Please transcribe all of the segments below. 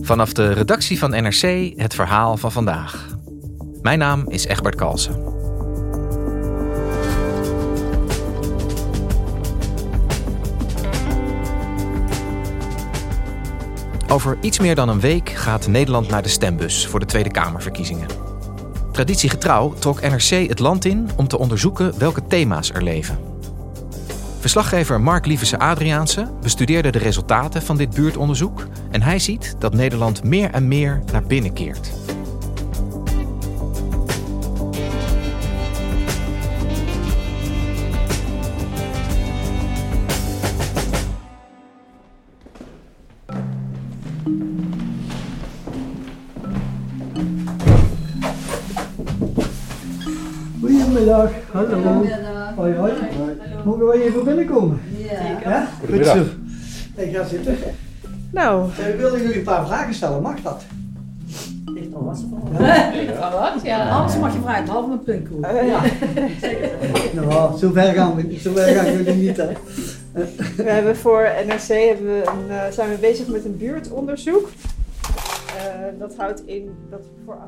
Vanaf de redactie van NRC het verhaal van vandaag. Mijn naam is Egbert Kalsen. Over iets meer dan een week gaat Nederland naar de stembus voor de Tweede Kamerverkiezingen. Traditiegetrouw trok NRC het land in om te onderzoeken welke thema's er leven. Verslaggever Mark Lievese Adriaanse bestudeerde de resultaten van dit buurtonderzoek en hij ziet dat Nederland meer en meer naar binnen keert. Goedemiddag, hallo. Hoi, hoi. Mogen wij even binnenkomen? Ja. Goed zo. Ik ga zitten. Nou, Eh, We wilden jullie een paar vragen stellen, mag dat? Wat? Ja, anders mag je vragen, behalve een puntkoek. eh, ja. Nou, zo ver gaan we niet. Zo ver gaan we niet, hè. we hebben voor NRC hebben we een, eh, zijn we bezig met een buurtonderzoek. Eh, dat houdt in dat we voor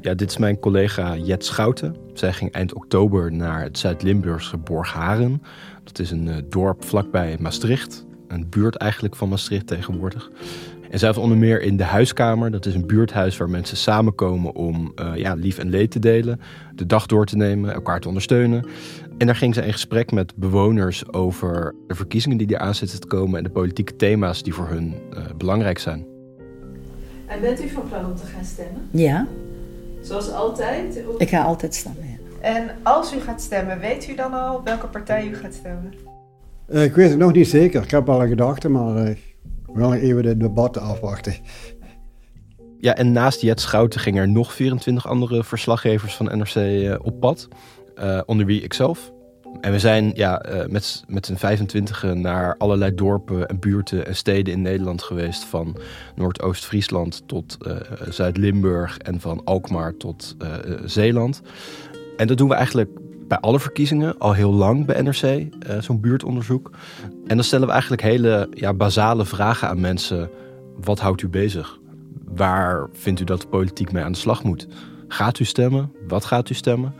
Ja, dit is mijn collega Jet Schouten. Zij ging eind oktober naar het Zuid-Limburgse Borgharen. Dat is een eh, dorp vlakbij Maastricht. Een buurt eigenlijk van Maastricht tegenwoordig. En zij onder meer in de huiskamer. Dat is een buurthuis waar mensen samenkomen om eh, ja, lief en leed te delen. De dag door te nemen, elkaar te ondersteunen. En daar ging ze in gesprek met bewoners over de verkiezingen die er aan zitten te komen. En de politieke thema's die voor hun belangrijk zijn. En bent u van plan om te gaan stemmen? Ja, Zoals altijd? Of- ik ga altijd stemmen. ja. En als u gaat stemmen, weet u dan al op welke partij u gaat stemmen? Eh, ik weet het nog niet zeker. Ik heb al een gedachte, maar eh, wel even de debatten afwachten. Ja, en naast Jet Schouten gingen er nog 24 andere verslaggevers van NRC eh, op pad. eh, onder wie ikzelf. En we zijn ja, eh, met, met z'n 25 naar allerlei dorpen en buurten en steden in Nederland geweest. Van Noordoost-Friesland tot eh, Zuid-Limburg en van Alkmaar tot eh, eh, Zeeland. En dat doen we eigenlijk bij alle verkiezingen al heel lang bij NRC, eh, zo'n buurtonderzoek. En dan stellen we eigenlijk hele ja, basale vragen aan mensen. Wat houdt u bezig? Waar vindt u dat de politiek mee aan de slag moet? Gaat u stemmen? Wat gaat u stemmen?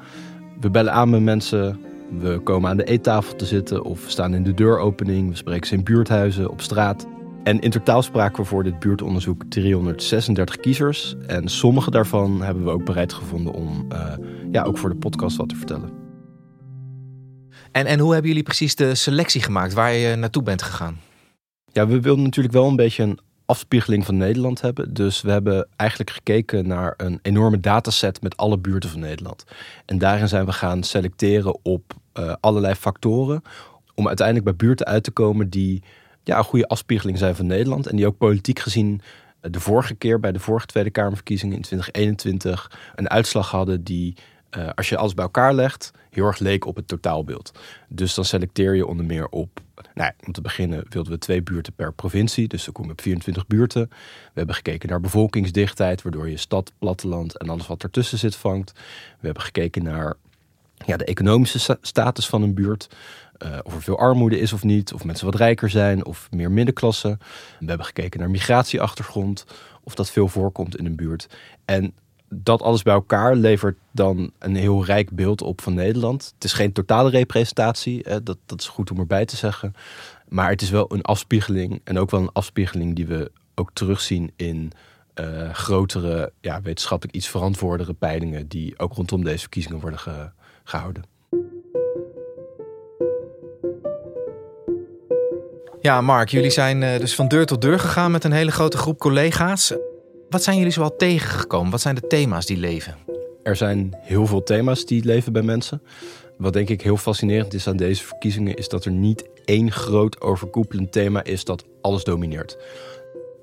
We bellen aan met mensen. We komen aan de eettafel te zitten of we staan in de deuropening. We spreken ze in buurthuizen, op straat. En in totaal spraken we voor dit buurtonderzoek 336 kiezers. En sommige daarvan hebben we ook bereid gevonden om eh, ja, ook voor de podcast wat te vertellen. En, en hoe hebben jullie precies de selectie gemaakt waar je naartoe bent gegaan? Ja, we wilden natuurlijk wel een beetje een afspiegeling van Nederland hebben. Dus we hebben eigenlijk gekeken naar een enorme dataset met alle buurten van Nederland. En daarin zijn we gaan selecteren op eh, allerlei factoren. Om uiteindelijk bij buurten uit te komen die ja, een goede afspiegeling zijn van Nederland. En die ook politiek gezien eh, de vorige keer bij de vorige Tweede Kamerverkiezingen in 2021 een uitslag hadden die, eh, als je alles bij elkaar legt, heel erg leek op het totaalbeeld. Dus dan selecteer je onder meer op nou, om te beginnen wilden we twee buurten per provincie. Dus dan kom je op 24 buurten. We hebben gekeken naar bevolkingsdichtheid, waardoor je stad, platteland en alles wat ertussen zit vangt. We hebben gekeken naar ja, de economische sta- status van een buurt. eh, of er veel armoede is of niet, of mensen wat rijker zijn of meer middenklasse. We hebben gekeken naar migratieachtergrond, of dat veel voorkomt in een buurt. En dat alles bij elkaar levert dan een heel rijk beeld op van Nederland. Het is geen totale representatie, hè, dat, dat is goed om erbij te zeggen. Maar het is wel een afspiegeling en ook wel een afspiegeling die we ook terugzien in eh, grotere, ja, wetenschappelijk iets verantwoordere peilingen die ook rondom deze verkiezingen worden ge- gehouden. Ja, Mark, jullie zijn eh, dus van deur tot deur gegaan met een hele grote groep collega's. Wat zijn jullie zoal tegengekomen? Wat zijn de thema's die leven? Er zijn heel veel thema's die leven bij mensen. Wat denk ik heel fascinerend is aan deze verkiezingen, is dat er niet één groot overkoepelend thema is dat alles domineert.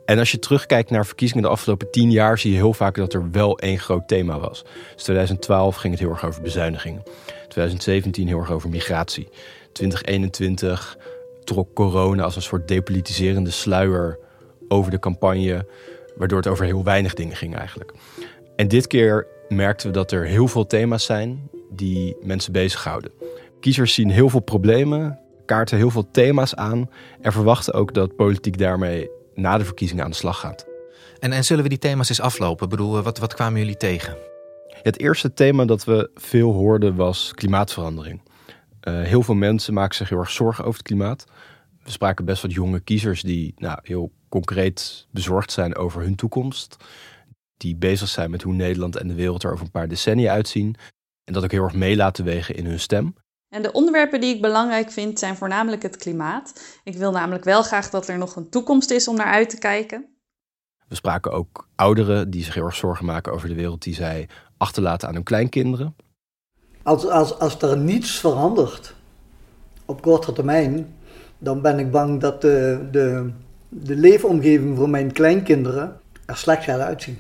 En als je terugkijkt naar verkiezingen de afgelopen tien jaar, zie je heel vaak dat er wel één groot thema was. Dus 2012 ging het heel erg over bezuinigingen. 2017 heel erg over migratie. 2021 trok corona als een soort depolitiserende sluier over de campagne, waardoor het over heel weinig dingen ging eigenlijk. En dit keer merkten we dat er heel veel thema's zijn die mensen bezighouden. Kiezers zien heel veel problemen, kaarten heel veel thema's aan en verwachten ook dat politiek daarmee na de verkiezingen aan de slag gaat. En, en zullen we die thema's eens aflopen? Ik bedoel, wat, wat kwamen jullie tegen? Het eerste thema dat we veel hoorden was klimaatverandering. Uh, heel veel mensen maken zich heel erg zorgen over het klimaat. We spraken best wat jonge kiezers die nou, heel concreet bezorgd zijn over hun toekomst. Die bezig zijn met hoe Nederland en de wereld er over een paar decennia uitzien. En dat ook heel erg mee laten wegen in hun stem. En de onderwerpen die ik belangrijk vind zijn voornamelijk het klimaat. Ik wil namelijk wel graag dat er nog een toekomst is om naar uit te kijken. We spraken ook ouderen die zich heel erg zorgen maken over de wereld die zij achterlaten aan hun kleinkinderen. Als, als, als er niets verandert op korte termijn, dan ben ik bang dat de, de, de leefomgeving voor mijn kleinkinderen er slecht gaat uitzien.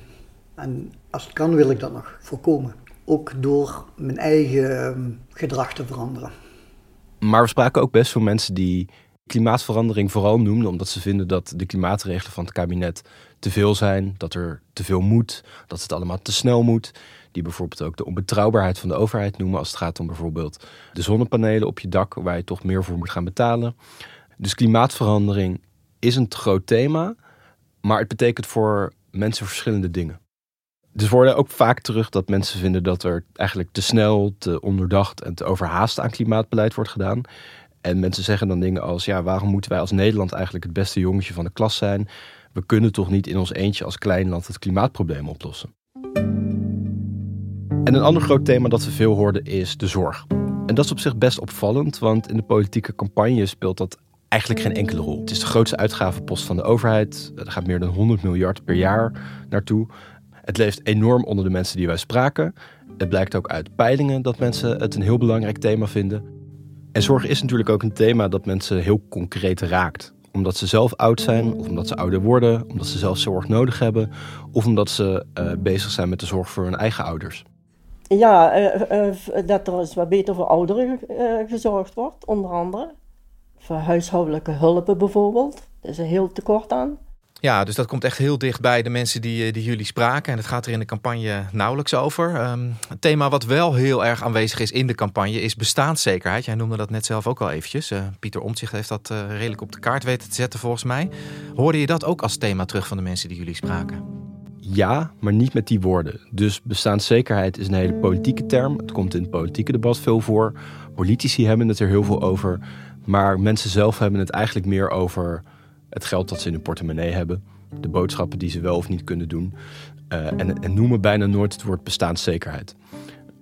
En als het kan, wil ik dat nog voorkomen. Ook door mijn eigen ehm, gedrag te veranderen. Maar we spraken ook best veel mensen die klimaatverandering vooral noemden omdat ze vinden dat de klimaatregelen van het kabinet te veel zijn, dat er te veel moet, dat het allemaal te snel moet. Die bijvoorbeeld ook de onbetrouwbaarheid van de overheid noemen als het gaat om bijvoorbeeld de zonnepanelen op je dak, waar je toch meer voor moet gaan betalen. Dus klimaatverandering is een groot thema, maar het betekent voor mensen verschillende dingen. Dus we ook vaak terug dat mensen vinden dat er eigenlijk te snel, te onderdacht en te overhaast aan klimaatbeleid wordt gedaan. En mensen zeggen dan dingen als: ja, waarom moeten wij als Nederland eigenlijk het beste jongetje van de klas zijn? We kunnen toch niet in ons eentje als klein land het klimaatprobleem oplossen. En een ander groot thema dat we veel hoorden is de zorg. En dat is op zich best opvallend, want in de politieke campagne speelt dat eigenlijk geen enkele rol. Het is de grootste uitgavenpost van de overheid. Er gaat meer dan 100 miljard per jaar naartoe. Het leeft enorm onder de mensen die wij spraken. Het blijkt ook uit peilingen dat mensen het een heel belangrijk thema vinden. En zorg is natuurlijk ook een thema dat mensen heel concreet raakt. Omdat ze zelf oud zijn, of omdat ze ouder worden, omdat ze zelf zorg nodig hebben, of omdat ze uh, bezig zijn met de zorg voor hun eigen ouders. Ja, uh, uh, dat er eens wat beter voor ouderen gezorgd wordt, onder andere. Voor huishoudelijke hulpen bijvoorbeeld. Daar is er heel tekort aan. Ja, dus dat komt echt heel dicht bij de mensen die, die jullie spraken. En het gaat er in de campagne nauwelijks over. Um, het thema wat wel heel erg aanwezig is in de campagne is bestaanszekerheid. Jij noemde dat net zelf ook al eventjes. Uh, Pieter Omtzigt heeft dat uh, redelijk op de kaart weten te zetten volgens mij. Hoorde je dat ook als thema terug van de mensen die jullie spraken? Ja, maar niet met die woorden. Dus bestaanszekerheid is een hele politieke term. Het komt in het politieke debat veel voor. Politici hebben het er heel veel over. Maar mensen zelf hebben het eigenlijk meer over het geld dat ze in hun portemonnee hebben, de boodschappen die ze wel of niet kunnen doen. Uh, en, en, noemen bijna nooit het woord bestaanszekerheid.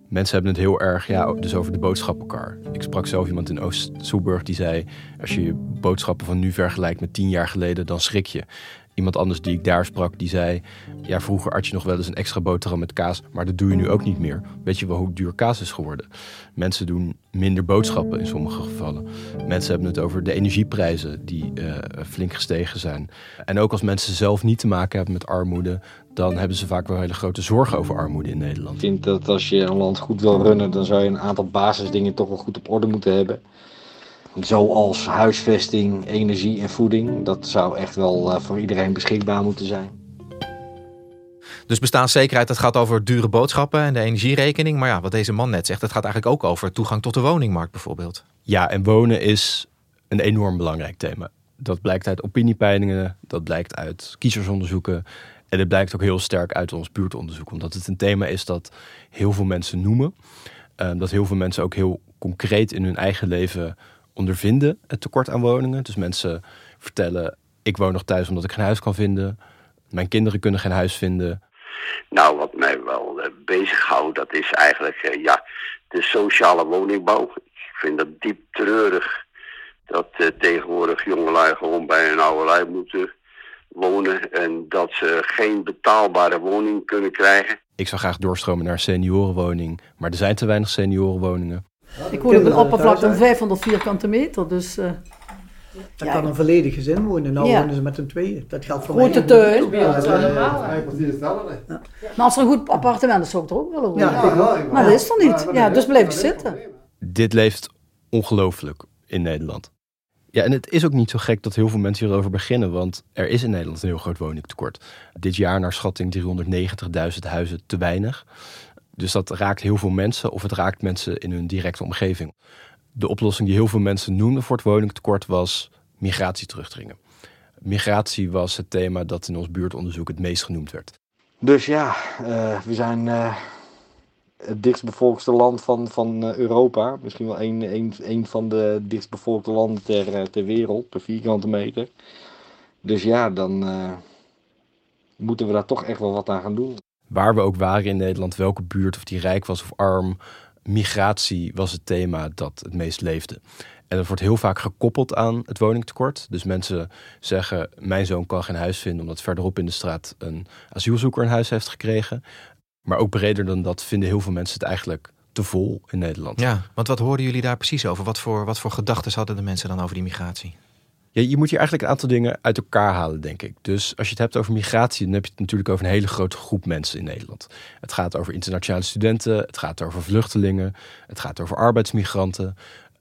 Mensen hebben het heel erg ja, dus over de boodschappenkar. Ik sprak zelf iemand in Oost-Soeburg die zei: Als je je boodschappen van nu vergelijkt met tien jaar geleden, dan schrik je. Iemand anders die ik daar sprak, die zei... ja, vroeger had je nog wel eens een extra boterham met kaas... maar dat doe je nu ook niet meer. Weet je wel hoe duur kaas is geworden? Mensen doen minder boodschappen in sommige gevallen. Mensen hebben het over de energieprijzen die uh, flink gestegen zijn. En ook als mensen zelf niet te maken hebben met armoede... dan hebben ze vaak wel hele grote zorgen over armoede in Nederland. Ik vind dat als je een land goed wil runnen... dan zou je een aantal basisdingen toch wel goed op orde moeten hebben... Zoals huisvesting, energie en voeding. Dat zou echt wel uh, voor iedereen beschikbaar moeten zijn. Dus bestaanszekerheid, dat gaat over dure boodschappen en de energierekening. Maar ja, wat deze man net zegt, dat gaat eigenlijk ook over toegang tot de woningmarkt bijvoorbeeld. Ja, en wonen is een enorm belangrijk thema. Dat blijkt uit opiniepeilingen, dat blijkt uit kiezersonderzoeken. En het blijkt ook heel sterk uit ons buurtonderzoek. Omdat het een thema is dat heel veel mensen noemen. Uh, dat heel veel mensen ook heel concreet in hun eigen leven ondervinden het tekort aan woningen. Dus mensen vertellen, ik woon nog thuis omdat ik geen huis kan vinden. Mijn kinderen kunnen geen huis vinden. Nou, wat mij wel uh, bezighoudt, dat is eigenlijk uh, ja, de sociale woningbouw. Ik vind dat diep treurig dat uh, tegenwoordig jongelui gewoon bij een oude lui moeten wonen en dat ze geen betaalbare woning kunnen krijgen. Ik zou graag doorstromen naar seniorenwoning, maar er zijn te weinig seniorenwoningen. Ik woon op een oppervlakte van 500 vierkante meter, dus... Uh, daar kan een volledig gezin wonen. Nou Ja. wonen ze met een tweeën. Dat geldt voor Grote mij. tuin. Ja, Ja, ja, ja. Maar als er een goed appartement is, zou ik er ook willen wonen. Ja, ik wel, ik wel. Maar dat is er niet. Ja, dus blijf ik zitten. Dit leeft ongelooflijk in Nederland. Ja, en het is ook niet zo gek dat heel veel mensen hierover beginnen, want er is in Nederland een heel groot woningtekort. Dit jaar naar schatting 390.000 huizen te weinig. Dus dat raakt heel veel mensen of het raakt mensen in hun directe omgeving. De oplossing die heel veel mensen noemden voor het woningtekort was migratie terugdringen. Migratie was het thema dat in ons buurtonderzoek het meest genoemd werd. Dus ja, eh, we zijn eh, het dichtstbevolkte land van, van eh, Europa. Misschien wel een, een, een van de dichtstbevolkte landen ter, ter wereld, per vierkante meter. Dus ja, dan moeten we daar toch echt wel wat aan gaan doen. Waar we ook waren in Nederland, welke buurt, of die rijk was of arm, migratie was het thema dat het meest leefde. En dat wordt heel vaak gekoppeld aan het woningtekort. Dus mensen zeggen: Mijn zoon kan geen huis vinden omdat verderop in de straat een asielzoeker een huis heeft gekregen. Maar ook breder dan dat vinden heel veel mensen het eigenlijk te vol in Nederland. Ja, want wat hoorden jullie daar precies over? Wat voor, wat voor gedachten hadden de mensen dan over die migratie? Ja, je moet hier eigenlijk een aantal dingen uit elkaar halen, denk ik. Dus als je het hebt over migratie, dan heb je het natuurlijk over een hele grote groep mensen in Nederland. Het gaat over internationale studenten, het gaat over vluchtelingen, het gaat over arbeidsmigranten.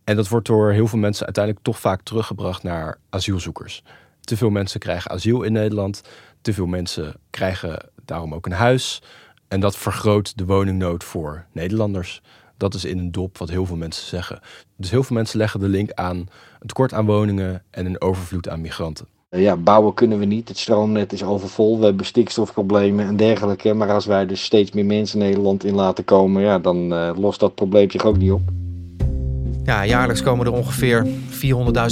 En dat wordt door heel veel mensen uiteindelijk toch vaak teruggebracht naar asielzoekers. Te veel mensen krijgen asiel in Nederland, te veel mensen krijgen daarom ook een huis. En dat vergroot de woningnood voor Nederlanders. Dat is in een dop wat heel veel mensen zeggen. Dus heel veel mensen leggen de link aan een tekort aan woningen en een overvloed aan migranten. Eh, Ja, bouwen kunnen we niet. Het stroomnet is overvol. We hebben stikstofproblemen en dergelijke. Maar als wij dus steeds meer mensen Nederland in laten komen, ja, dan eh, lost dat probleem zich ook niet op. Ja, jaarlijks komen er ongeveer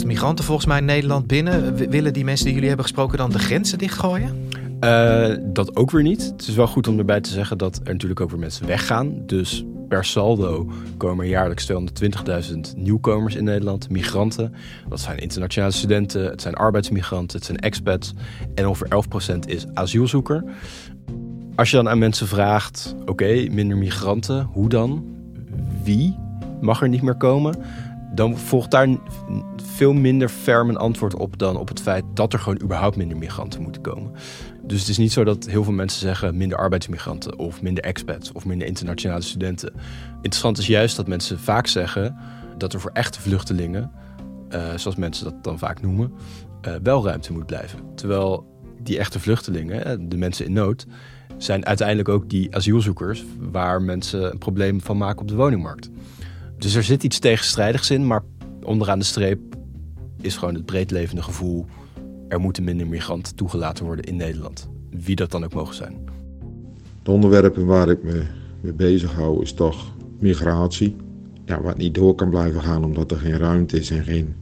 400.000 migranten volgens mij in Nederland binnen. W- willen die mensen die jullie hebben gesproken dan de grenzen dichtgooien? Eh, dat ook weer niet. Het is wel goed om erbij te zeggen dat er natuurlijk ook weer mensen weggaan. Dus per saldo komen jaarlijks 220.000 nieuwkomers in Nederland, migranten. Dat zijn internationale studenten, het zijn arbeidsmigranten, het zijn expats. En ongeveer 11% is asielzoeker. Als je dan aan mensen vraagt, oké, minder migranten, hoe dan? Wie mag er niet meer komen? Dan volgt daar veel minder ferm een antwoord op dan op het feit dat er gewoon überhaupt minder migranten moeten komen. Dus het is niet zo dat heel veel mensen zeggen minder arbeidsmigranten of minder expats of minder internationale studenten. Interessant is juist dat mensen vaak zeggen dat er voor echte vluchtelingen, eh, zoals mensen dat dan vaak noemen, eh, wel ruimte moet blijven. Terwijl die echte vluchtelingen, eh, de mensen in nood, zijn uiteindelijk ook die asielzoekers waar mensen een probleem van maken op de woningmarkt. Dus er zit iets tegenstrijdigs in, maar onderaan de streep is gewoon het breedlevende gevoel... er moeten minder migranten toegelaten worden in Nederland. Wie dat dan ook mogen zijn. De onderwerpen waar ik me mee bezig hou is toch migratie. Ja, wat niet door kan blijven gaan omdat er geen ruimte is en geen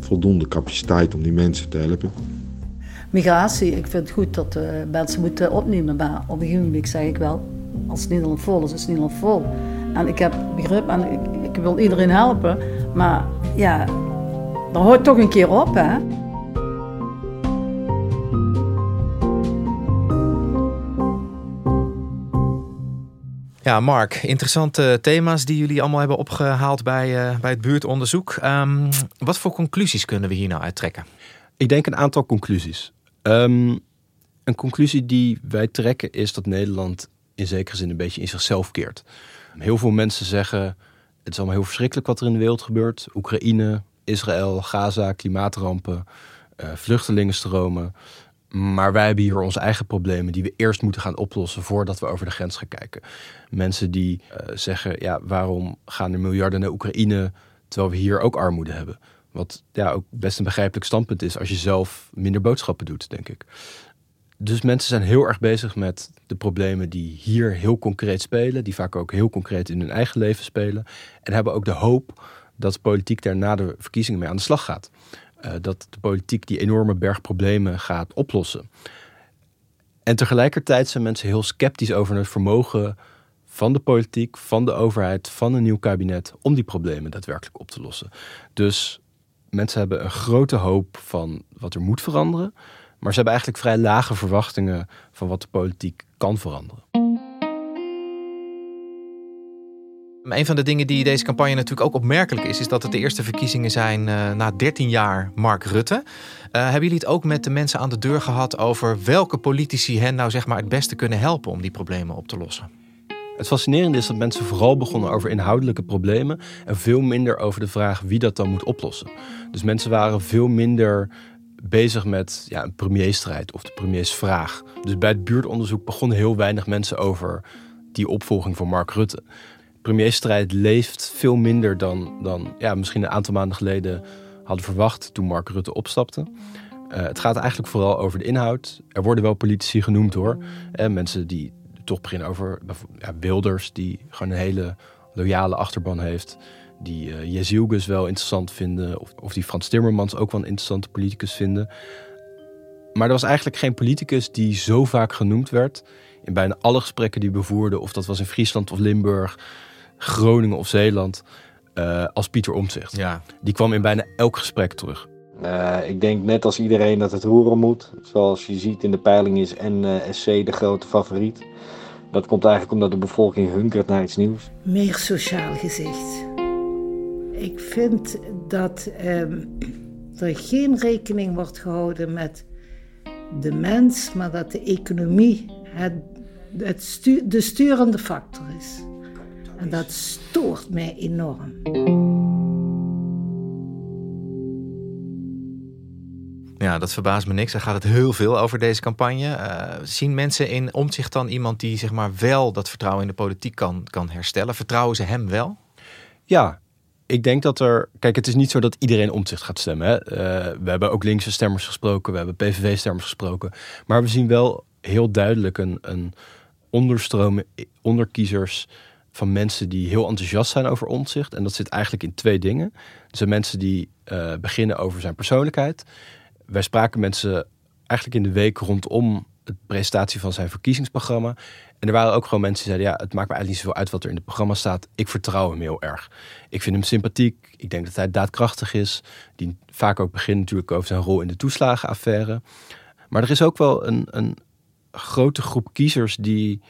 voldoende capaciteit om die mensen te helpen. Migratie, ik vind het goed dat eh, mensen moeten opnemen. Maar op een gegeven moment zeg ik wel, als Nederland vol is, is Nederland vol. En ik heb begrip en ik, ik wil iedereen helpen. Maar ja, dat hoort toch een keer op, hè. Ja, Mark, interessante thema's die jullie allemaal hebben opgehaald bij, eh, bij het buurtonderzoek. Ehm, wat voor conclusies kunnen we hier nou uittrekken? Ik denk een aantal conclusies. Ehm, een conclusie die wij trekken is dat Nederland in zekere zin een beetje in zichzelf keert. Heel veel mensen zeggen: het is allemaal heel verschrikkelijk wat er in de wereld gebeurt. Oekraïne, Israël, Gaza, klimaatrampen, eh, vluchtelingenstromen. Maar wij hebben hier onze eigen problemen die we eerst moeten gaan oplossen voordat we over de grens gaan kijken. Mensen die eh, zeggen: ja, waarom gaan er miljarden naar Oekraïne terwijl we hier ook armoede hebben? Wat ja, ook best een begrijpelijk standpunt is als je zelf minder boodschappen doet, denk ik. Dus mensen zijn heel erg bezig met de problemen die hier heel concreet spelen, die vaak ook heel concreet in hun eigen leven spelen. En hebben ook de hoop dat de politiek daar na de verkiezingen mee aan de slag gaat. Eh, dat de politiek die enorme berg problemen gaat oplossen. En tegelijkertijd zijn mensen heel sceptisch over het vermogen van de politiek, van de overheid, van een nieuw kabinet om die problemen daadwerkelijk op te lossen. Dus mensen hebben een grote hoop van wat er moet veranderen, maar ze hebben eigenlijk vrij lage verwachtingen van wat de politiek kan veranderen. Een van de dingen die deze campagne natuurlijk ook opmerkelijk is, is dat het de eerste verkiezingen zijn uh, na 13 jaar Mark Rutte. Uh, hebben jullie het ook met de mensen aan de deur gehad over welke politici hen nou zeg maar het beste kunnen helpen om die problemen op te lossen? Het fascinerende is dat mensen vooral begonnen over inhoudelijke problemen en veel minder over de vraag wie dat dan moet oplossen. Dus mensen waren veel minder bezig met ja, een premierstrijd of de premiersvraag. Dus bij het buurtonderzoek begonnen heel weinig mensen over die opvolging van Mark Rutte. Premierstrijd leeft veel minder dan, dan ja, misschien een aantal maanden geleden hadden verwacht toen Mark Rutte opstapte. Uh, het gaat eigenlijk vooral over de inhoud. Er worden wel politici genoemd hoor. En mensen die toch beginnen over ja, Wilders, die gewoon een hele loyale achterban heeft. Die uh, wel interessant vinden. Of, of die Frans Timmermans ook wel een interessante politicus vinden. Maar er was eigenlijk geen politicus die zo vaak genoemd werd. In bijna alle gesprekken die we voerden. Of dat was in Friesland of Limburg, Groningen of Zeeland. Uh, als Pieter Omtzigt. Ja. Die kwam in bijna elk gesprek terug. Uh, ik denk net als iedereen dat het roeren moet. Zoals je ziet in de peiling is NSC de grote favoriet. Dat komt eigenlijk omdat de bevolking hunkert naar iets nieuws. Meer sociaal gezicht. Ik vind dat ehm, er geen rekening wordt gehouden met de mens, maar dat de economie het, het stu de sturende factor is. En dat stoort mij enorm. Ja, dat verbaast me niks. Er gaat het heel veel over deze campagne. Uh, zien mensen in omzicht dan iemand die zeg maar wel dat vertrouwen in de politiek kan, kan herstellen? Vertrouwen ze hem wel? Ja, ik denk dat er. Kijk, het is niet zo dat iedereen omzicht gaat stemmen. Hè? Uh, we hebben ook linkse stemmers gesproken, we hebben PVV-stemmers gesproken. Maar we zien wel heel duidelijk een, een onderstroom onder kiezers van mensen die heel enthousiast zijn over omzicht. En dat zit eigenlijk in twee dingen. Zijn mensen die uh, beginnen over zijn persoonlijkheid wij spraken mensen eigenlijk in de week rondom de presentatie van zijn verkiezingsprogramma. En er waren ook gewoon mensen die zeiden: Ja, het maakt me eigenlijk niet zoveel uit wat er in het programma staat. Ik vertrouw hem heel erg. Ik vind hem sympathiek. Ik denk dat hij daadkrachtig is. Die vaak ook begint natuurlijk over zijn rol in de toeslagenaffaire. Maar er is ook wel een, een grote groep kiezers die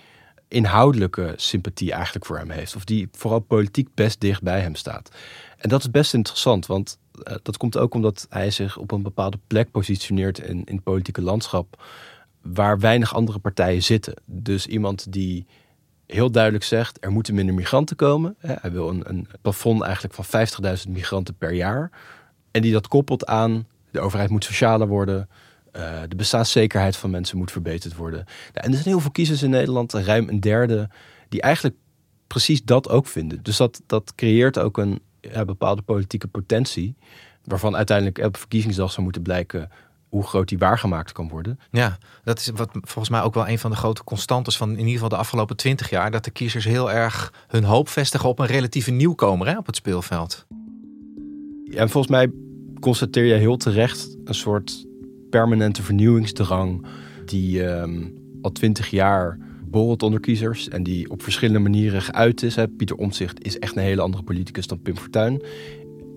inhoudelijke sympathie eigenlijk voor hem heeft. Of die vooral politiek best dicht bij hem staat. En dat is best interessant, want eh, dat komt ook omdat hij zich op een bepaalde plek positioneert in, in het politieke landschap waar weinig andere partijen zitten. Dus iemand die heel duidelijk zegt, er moeten minder migranten komen. Hij wil een, een plafond eigenlijk van 50.000 migranten per jaar. En die dat koppelt aan, de overheid moet socialer worden... Uh, de bestaanszekerheid van mensen moet verbeterd worden. Nou, en er zijn heel veel kiezers in Nederland, ruim een derde, die eigenlijk precies dat ook vinden. Dus dat, dat creëert ook een, bepaalde politieke potentie. Waarvan uiteindelijk op verkiezingsdag zou moeten blijken hoe groot die waargemaakt kan worden. Ja, dat is wat volgens mij ook wel een van de grote constantes van in ieder geval de afgelopen twintig jaar. Dat de kiezers heel erg hun hoop vestigen op een relatieve nieuwkomer hè, op het speelveld. Ja, en volgens mij constateer je heel terecht een soort permanente vernieuwingsdrang die um, al twintig jaar borrelt onder kiezers en die op verschillende manieren geuit is. Hè. Pieter Omtzigt is echt een hele andere politicus dan Pim Fortuyn.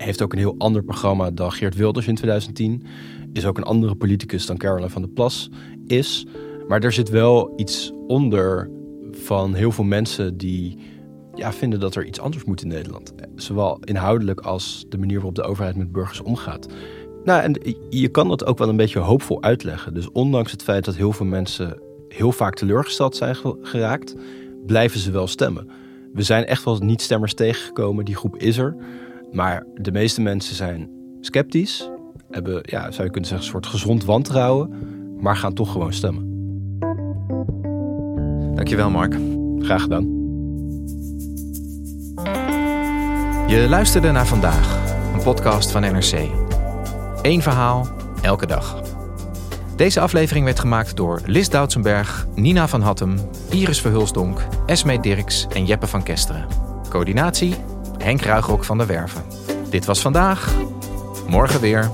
Heeft ook een heel ander programma dan Geert Wilders in 2010. Is ook een andere politicus dan Caroline van der Plas is. Maar er zit wel iets onder van heel veel mensen die ja, vinden dat er iets anders moet in Nederland. Zowel inhoudelijk als de manier waarop de overheid met burgers omgaat. Nou, en je kan dat ook wel een beetje hoopvol uitleggen. Dus ondanks het feit dat heel veel mensen heel vaak teleurgesteld zijn geraakt, blijven ze wel stemmen. We zijn echt wel niet stemmers tegengekomen, die groep is er. Maar de meeste mensen zijn sceptisch, hebben, ja, zou je kunnen zeggen, een soort gezond wantrouwen, maar gaan toch gewoon stemmen. Dankjewel, Mark. Graag gedaan. Je luisterde naar vandaag, een podcast van NRC. Eén verhaal, elke dag. Deze aflevering werd gemaakt door Lis Doutsenberg, Nina van Hattem, Iris Verhulsdonk, Esme Dirks en Jeppe van Kesteren. Coördinatie Henk Ruigrok van der Werven. Dit was vandaag. Morgen weer.